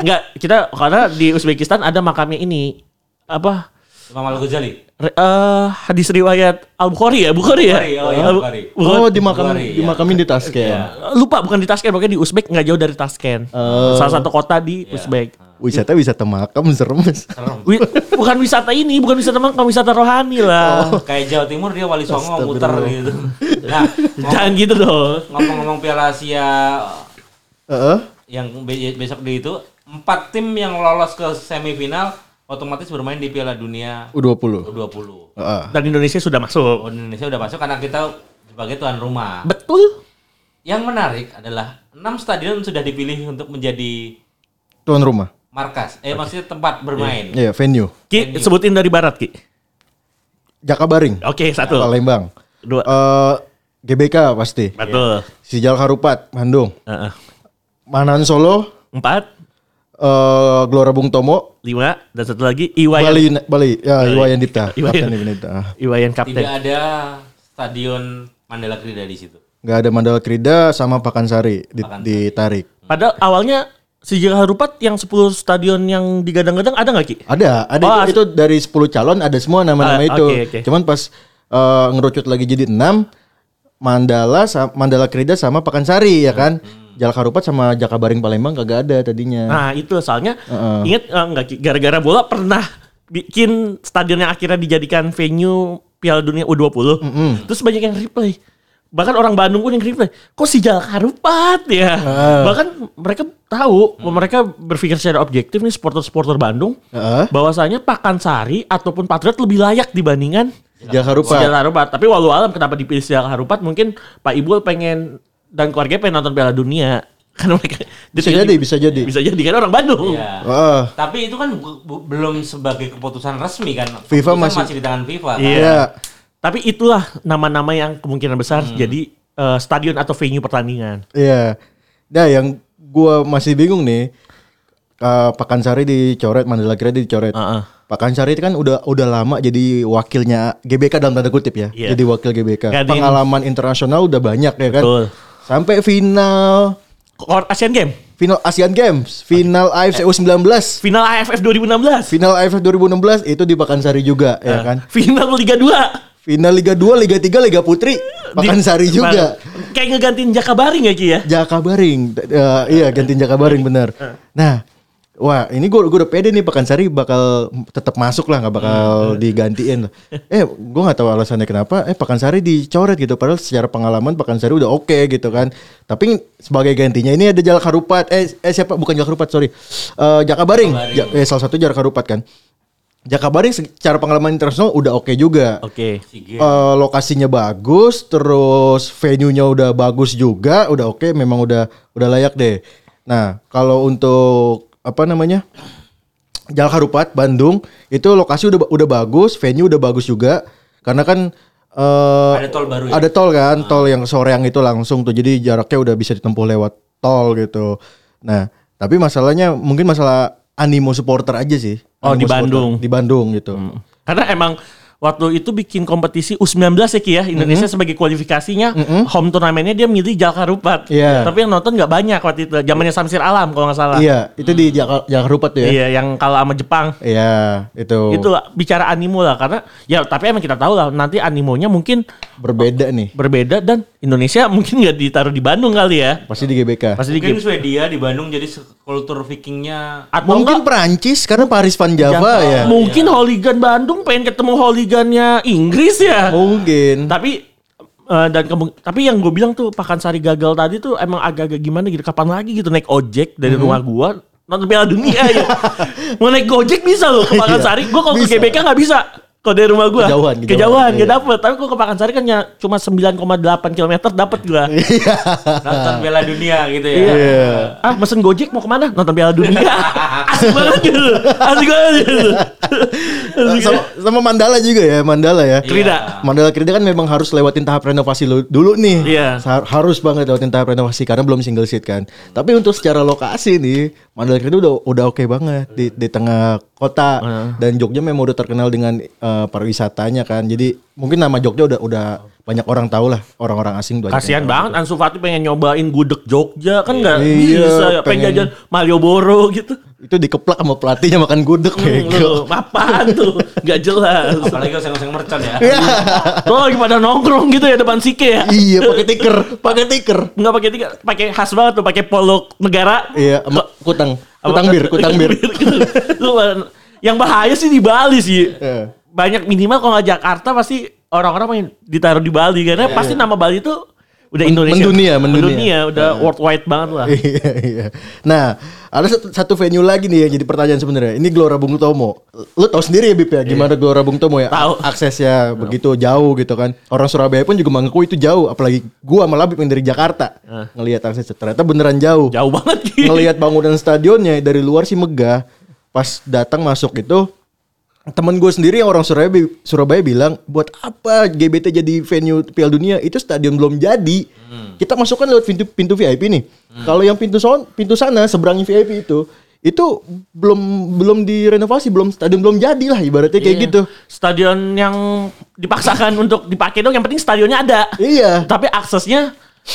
Enggak, kita karena di Uzbekistan ada makamnya ini apa? Imam Al Ghazali. Re- eh, hadis riwayat Al Bukhari ya, Bukhari ya. Bukhari, oh iya, Bukhari. Bukhari. Oh, di makam Bukhari, di ya. makamin di Tasken. Iya. Lupa bukan di Tasken, pokoknya di Uzbek nggak jauh dari Tasken. Salah satu kota di Uzbek. Wisata wisata makam serem. Serem. Bukan wisata ini, bukan wisata makam, wisata rohani lah. [LAUGHS] Kayak Jawa Timur dia Wali Songo muter gitu. Nah, Jangan gitu dong. ngomong-ngomong Piala Asia Heeh. yang be- besok di itu empat tim yang lolos ke semifinal otomatis bermain di Piala Dunia U20. U20. Heeh. Dan Indonesia sudah masuk. Oh, Indonesia udah masuk karena kita sebagai tuan rumah. Betul. Yang menarik adalah enam stadion sudah dipilih untuk menjadi Tuan rumah. markas, eh maksudnya tempat bermain. Iya, venue. Ki, sebutin dari barat, Ki. Jakabaring. Oke, satu. Palembang. Dua. Eh GBK pasti. Betul. Sijal Harupat, Bandung. Heeh. Manan Solo, Empat, eh Gelora Bung Tomo, lima, dan satu lagi Iwayan. Bali Bali, ya Iwayan Dipta, Iwayan. Kapten Iwayan Dipta. Iwayan Tidak kapten. ada stadion Mandala Krida di situ. Nggak ada Mandala Krida sama Pakansari di, Pakansari. ditarik. Padahal awalnya Sijil Harupat yang 10 stadion yang digadang-gadang ada nggak Ki? Ada, ada Oh, itu, itu dari 10 calon ada semua nama-nama Ah, itu. oke, oke. Cuman pas eh, ngerucut lagi jadi 6 Mandala Mandala Krida sama Pakansari ya kan. Jalak Harupat sama Jakabaring Palembang kagak ada tadinya. Nah itu soalnya Heeh. inget eh, nggak Ki? Gara-gara bola pernah bikin stadion yang akhirnya dijadikan venue Piala Dunia U20. Terus banyak yang replay. Bahkan orang Bandung pun yang replay. Kok si Jalak Harupat ya? Bahkan mereka tahu, mereka berpikir secara objektif nih supporter-supporter Bandung. Heeh. bahwasanya Pakansari ataupun Patriot lebih layak dibandingkan Jalak Harupat. Sejak Harupat. Tapi walau alam kenapa dipilih Sejak Harupat mungkin Pak Ibul pengen dan keluarga pengen nonton Piala Dunia. [LAUGHS] Karena mereka Bisa jadi, bisa jadi. Bisa jadi kan orang Bandung. Iya. Heeh. Tapi itu kan belum sebagai keputusan resmi kan. FIFA Keputusan masih- di tangan FIFA. kan? Iya. Iya. Tapi itulah nama-nama yang kemungkinan besar jadi eh, stadion atau venue pertandingan. Iya. Nah, yang gua masih bingung nih. Eh, Pakansari dicoret, Mandala Krida dicoret. Heeh. Pakansari itu kan udah udah lama jadi wakilnya GBK dalam tanda kutip ya. Iya. Jadi wakil GBK. Gantiin- Pengalaman internasional udah banyak ya kan. Betul. Sampai final Asian Game, final Asian Games, final AFC U19, final AFF 2016, final AFF 2016 itu di Pakansari juga ya kan. final Liga 2. Final Liga 2, Liga 3, Liga Putri Pakansari Di- juga. Kayak ngegantiin Jakabaring ya Ki ya? Jakabaring. Eh, iya gantiin Jakabaring bener. Nah, wah ini gue gue udah pede nih Pakansari bakal tetap masuk lah nggak bakal digantiin. lah. Eh, gue nggak tahu alasannya kenapa. Eh Pakansari dicoret gitu. Padahal secara pengalaman Pakansari udah oke gitu kan. Tapi sebagai gantinya ini ada Jalak Harupat. Eh, eh siapa? Bukan Jalak Harupat sorry. Eh Jakabaring. Ja- eh, salah satu Jalak Harupat kan. Jakabaring secara pengalaman internasional udah oke juga. Oke. Si G. Eh, lokasinya bagus, terus venue-nya udah bagus juga, udah oke, memang udah udah layak deh. Nah, kalau untuk apa namanya? Jalak Harupat Bandung itu lokasi udah udah bagus, venue udah bagus juga. Karena kan eh Ada tol baru ya? Ada tol kan, tol yang soreang itu langsung tuh. Jadi jaraknya udah bisa ditempuh lewat tol gitu. Nah, tapi masalahnya mungkin masalah animo supporter aja sih. Oh, di supporter. Bandung. Di Bandung gitu. Karena emang waktu itu bikin kompetisi U19 ya Ki ya. Indonesia sebagai kualifikasinya home turnamennya dia milih Jalak Harupat. Iya. Tapi yang nonton nggak banyak waktu itu. Zamannya Samsir Alam kalau nggak salah. Iya, itu di Jaka- Jakarta Rupat tuh ya. Iya, yang kalah sama Jepang. Iya, itu. Itu lah, bicara animo lah karena ya tapi emang kita tahu lah nanti animonya mungkin berbeda nih. berbeda dan Indonesia [LAUGHS] mungkin nggak ditaruh di Bandung kali ya. Pasti di GBK. Pasti di Mungkin Swedia di Bandung jadi kultur vikingnya atau Mungkin enggak, Perancis karena Paris Van Java Java. ya. Mungkin Hooligan Bandung pengen ketemu Hooligannya Inggris ya. Mungkin. Tapi eh, dan tapi yang gue bilang tuh Pakansari gagal tadi tuh emang agak-agak gimana gitu. Kapan lagi gitu naik ojek dari rumah gua nonton Piala Dunia ya. [LAUGHS] Mau naik Gojek bisa loh ke Pakansari. Gua kalau ke. GBK nggak bisa. Kalau dari rumah gua Kejauhan, kejauhan. kejauhan, Iya. gak dapet. Tapi gua ke Pakansari kan ya cuma 9,8 km dapet gua. [LAUGHS] Nonton Piala Dunia gitu ya. Iya. ah, mesen Gojek mau ke mana? Nonton Piala Dunia. [LAUGHS] Asik banget gitu. Asik banget gitu. Asik sama, sama Mandala juga ya, Mandala ya. Krida. Mandala Krida kan memang harus lewatin tahap renovasi lu- dulu nih. Iya. Harus banget lewatin tahap renovasi karena belum single seat kan. Tapi untuk secara lokasi nih, Mandala Krida udah udah oke banget di di tengah kota dan Jogja memang udah terkenal dengan eh, pariwisatanya kan. Jadi mungkin nama Jogja udah udah banyak orang tahu lah, orang-orang asing banyak Kasihan banget Ansu Fati pengen nyobain gudeg Jogja kan nggak Iya, bisa ya pengen pengen- jajan Malioboro gitu. Itu dikeplak sama pelatihnya makan gudeg Hmm, bego. apaan tuh? Gak jelas. Apalagi oseng-oseng mercon ya. Tuh lagi pada nongkrong gitu ya depan Sike ya. iya, pakai tiker, pakai tiker. Nggak pakai tiga, pakai khas banget tuh, pakai polo negara. Iya, sama kutang, kutang bir, kutang bir. gitu. Lu, yang bahaya sih di Bali sih. Iya. Banyak minimal kalau nggak Jakarta pasti orang-orang main ditaruh di Bali karena pasti nama Bali tuh udah Indonesia. mendunia, mendunia. udah worldwide banget lah. [LAUGHS] iya iya. Nah, ada satu, satu venue lagi nih yang jadi pertanyaan sebenarnya. Ini Gelora Bung Tomo. Lu tahu sendiri ya Bip ya gimana Gelora Bung Tomo ya? Tahu. Aksesnya begitu jauh gitu kan. Orang Surabaya pun juga mengaku itu jauh, apalagi gua malah Bip yang dari Jakarta. Ngelihat aksesnya ternyata beneran jauh. Jauh banget gitu. Ngelihat bangunan stadionnya dari luar sih megah. Pas datang masuk itu temen gue sendiri yang orang Surabaya, Surabaya bilang buat apa GBT jadi venue Piala Dunia? Itu stadion belum jadi. Kita masukkan lewat pintu pintu VIP nih. Kalau yang pintu son pintu sana seberangnya VIP itu itu belum belum direnovasi belum stadion belum jadi lah ibaratnya kayak Iya. gitu. Stadion yang dipaksakan [LAUGHS] untuk dipakai dong, yang penting stadionnya ada. iya. Tapi aksesnya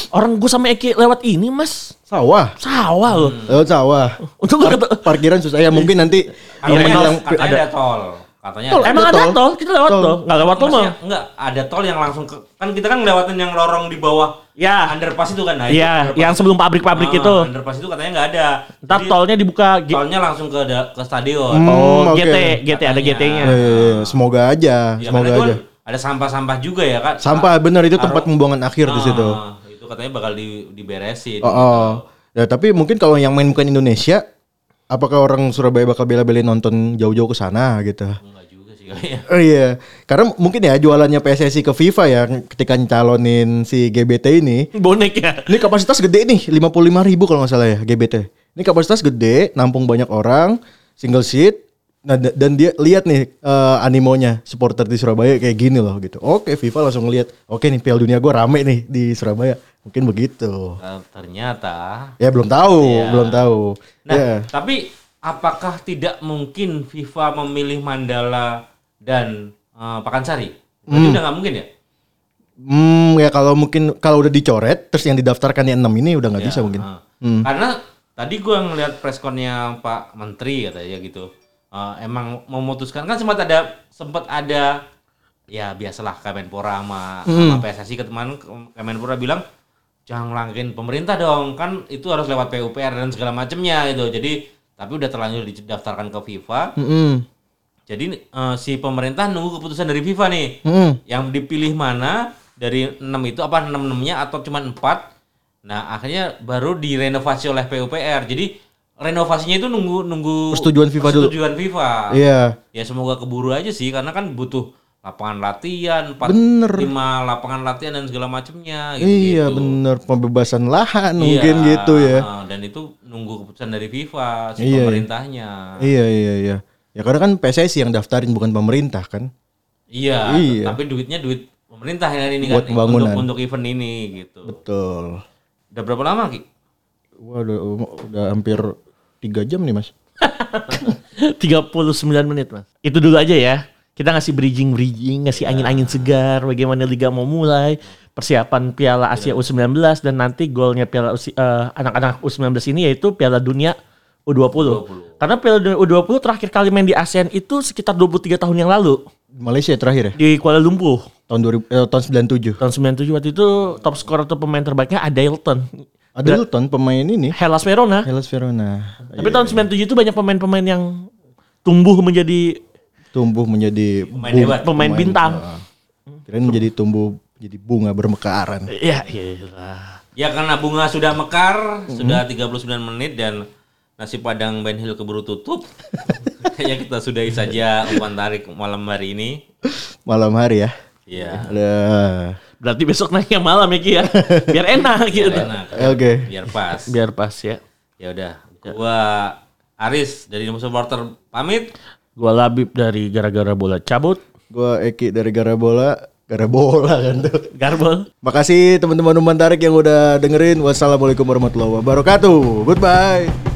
orang gue sama Eki lewat ini mas. Sawah. Sawah loh. lewat sawah. Untuk Par- parkiran susah. Ya mungkin nanti ada, ada tol. Katanya Tol, ada. Emang ada ada tol. tol, kita lewat Tol. tol, nggak lewat tol mah. Maksudnya, enggak, ada tol yang langsung ke kan kita kan ngelewatin yang lorong di bawah Ya, underpass itu kan. Nah, itu Iya, underpass. yang sebelum pabrik-pabrik Ah, itu. Underpass itu katanya nggak ada. Ntar Jadi, tolnya dibuka. Tolnya langsung ke da- ke stadion. Hmm, oh, oke. GT, GT ada Katanya. GT-nya. Eh, semoga aja Ya, semoga itu aja kan ada sampah-sampah juga ya kan. sampah benar itu Taruh- tempat pembuangan akhir di situ Ah, Itu katanya bakal di, diberesin. Oh, oh. Ya, tapi mungkin kalau yang main bukan Indonesia, apakah orang Surabaya bakal bela-belain nonton jauh-jauh ke sana gitu? Enggak juga sih kayaknya. Oh iya, karena mungkin ya jualannya PSSI ke FIFA ya ketika nyalonin si GBT ini. Bonek ya. Ini kapasitas gede nih, 55 ribu kalau nggak salah ya GBT. Ini kapasitas gede, nampung banyak orang, single seat. Nah, da- dan dia lihat nih eh, animonya supporter di Surabaya kayak gini loh gitu. Oke, FIFA langsung ngeliat, oke nih Piala Dunia gue rame nih di Surabaya. Mungkin begitu. Nah, ternyata Ya belum tahu, Iya. belum tahu. Nah, ya. tapi apakah tidak mungkin FIFA memilih Mandala dan eh, Pakansari? Berarti udah nggak mungkin ya? Hmm, ya kalau mungkin kalau udah dicoret terus yang didaftarkan yang 6 ini udah nggak bisa Ya, mungkin. ah. Hmm. Karena tadi gua ngeliat pressconnya Pak Menteri katanya gitu. Eh, emang memutuskan kan sempat ada sempat ada ya biasalah Kemenpora sama, sama Hmm. PSSI ke teman Kemenpora bilang jangan langkin pemerintah dong kan itu harus lewat PUPR dan segala macamnya gitu. Jadi tapi udah terlanjur didaftarkan ke FIFA. Mm-mm. Jadi eh, si pemerintah nunggu keputusan dari FIFA nih. Mm-mm. Yang dipilih mana dari 6 itu apa 6 6-nya atau cuma 4? Nah, akhirnya baru direnovasi oleh PUPR. Jadi renovasinya itu nunggu nunggu Persetujuan FIFA dulu. persetujuan FIFA. Iya. Ya semoga keburu aja sih karena kan butuh lapangan latihan, 4 Bener. 5 lapangan latihan dan segala macamnya gitu. Iya bener pembebasan lahan mungkin Iya, gitu ya. dan itu nunggu keputusan dari FIFA si Iya, iya. pemerintahnya. Iya iya iya. Ya karena kan PSSI yang daftarin bukan pemerintah kan. Iya, Iya. tapi duitnya duit pemerintah yang ini Buat kan pembangunan. untuk untuk event ini gitu. Betul. Udah berapa lama Ki? Wah udah, udah hampir tiga jam nih mas. [LAUGHS] 39 menit mas. Itu dulu aja ya. Kita ngasih bridging-bridging, ngasih angin-angin segar, bagaimana Liga mau mulai, persiapan Piala Asia U19 dan nanti golnya Piala Usi- eh, anak-anak U19 ini yaitu Piala Dunia U20. Karena Piala Dunia U20 terakhir kali main di ASEAN itu sekitar 23 tahun yang lalu Malaysia terakhir ya di Kuala Lumpur. tahun 2000 eh, tahun 97. Tahun 97 waktu itu top skor atau pemain terbaiknya Adailton. Ada Luton pemain ini Hellas Verona. Hellas Verona. Tapi tahun 97 itu banyak pemain-pemain yang tumbuh menjadi Tumbuh menjadi Pemain bung- hebat. pemain bintang. Kirain menjadi tumbuh jadi bunga bermekaran. Iya, iya. Ya karena bunga sudah mekar, Mm-hmm. sudah 39 menit dan nasi padang Ben Hill keburu tutup. Kayaknya [LAUGHS] kita sudahi saja umpan tarik malam hari ini. malam hari ya. Iya. Ada. Berarti besok naiknya malam ya Ki ya. Biar enak gitu. Enak. Oke. Biar pas. Biar pas ya. Ya udah. Gua Aris dari Nemu Supporter pamit. Gua Labib dari gara-gara bola cabut. Gua Eki dari Garabola. Garabola kan tuh. Garbol. Makasih teman-teman Umpan Tarik yang udah dengerin. Wassalamualaikum warahmatullahi wabarakatuh. Goodbye.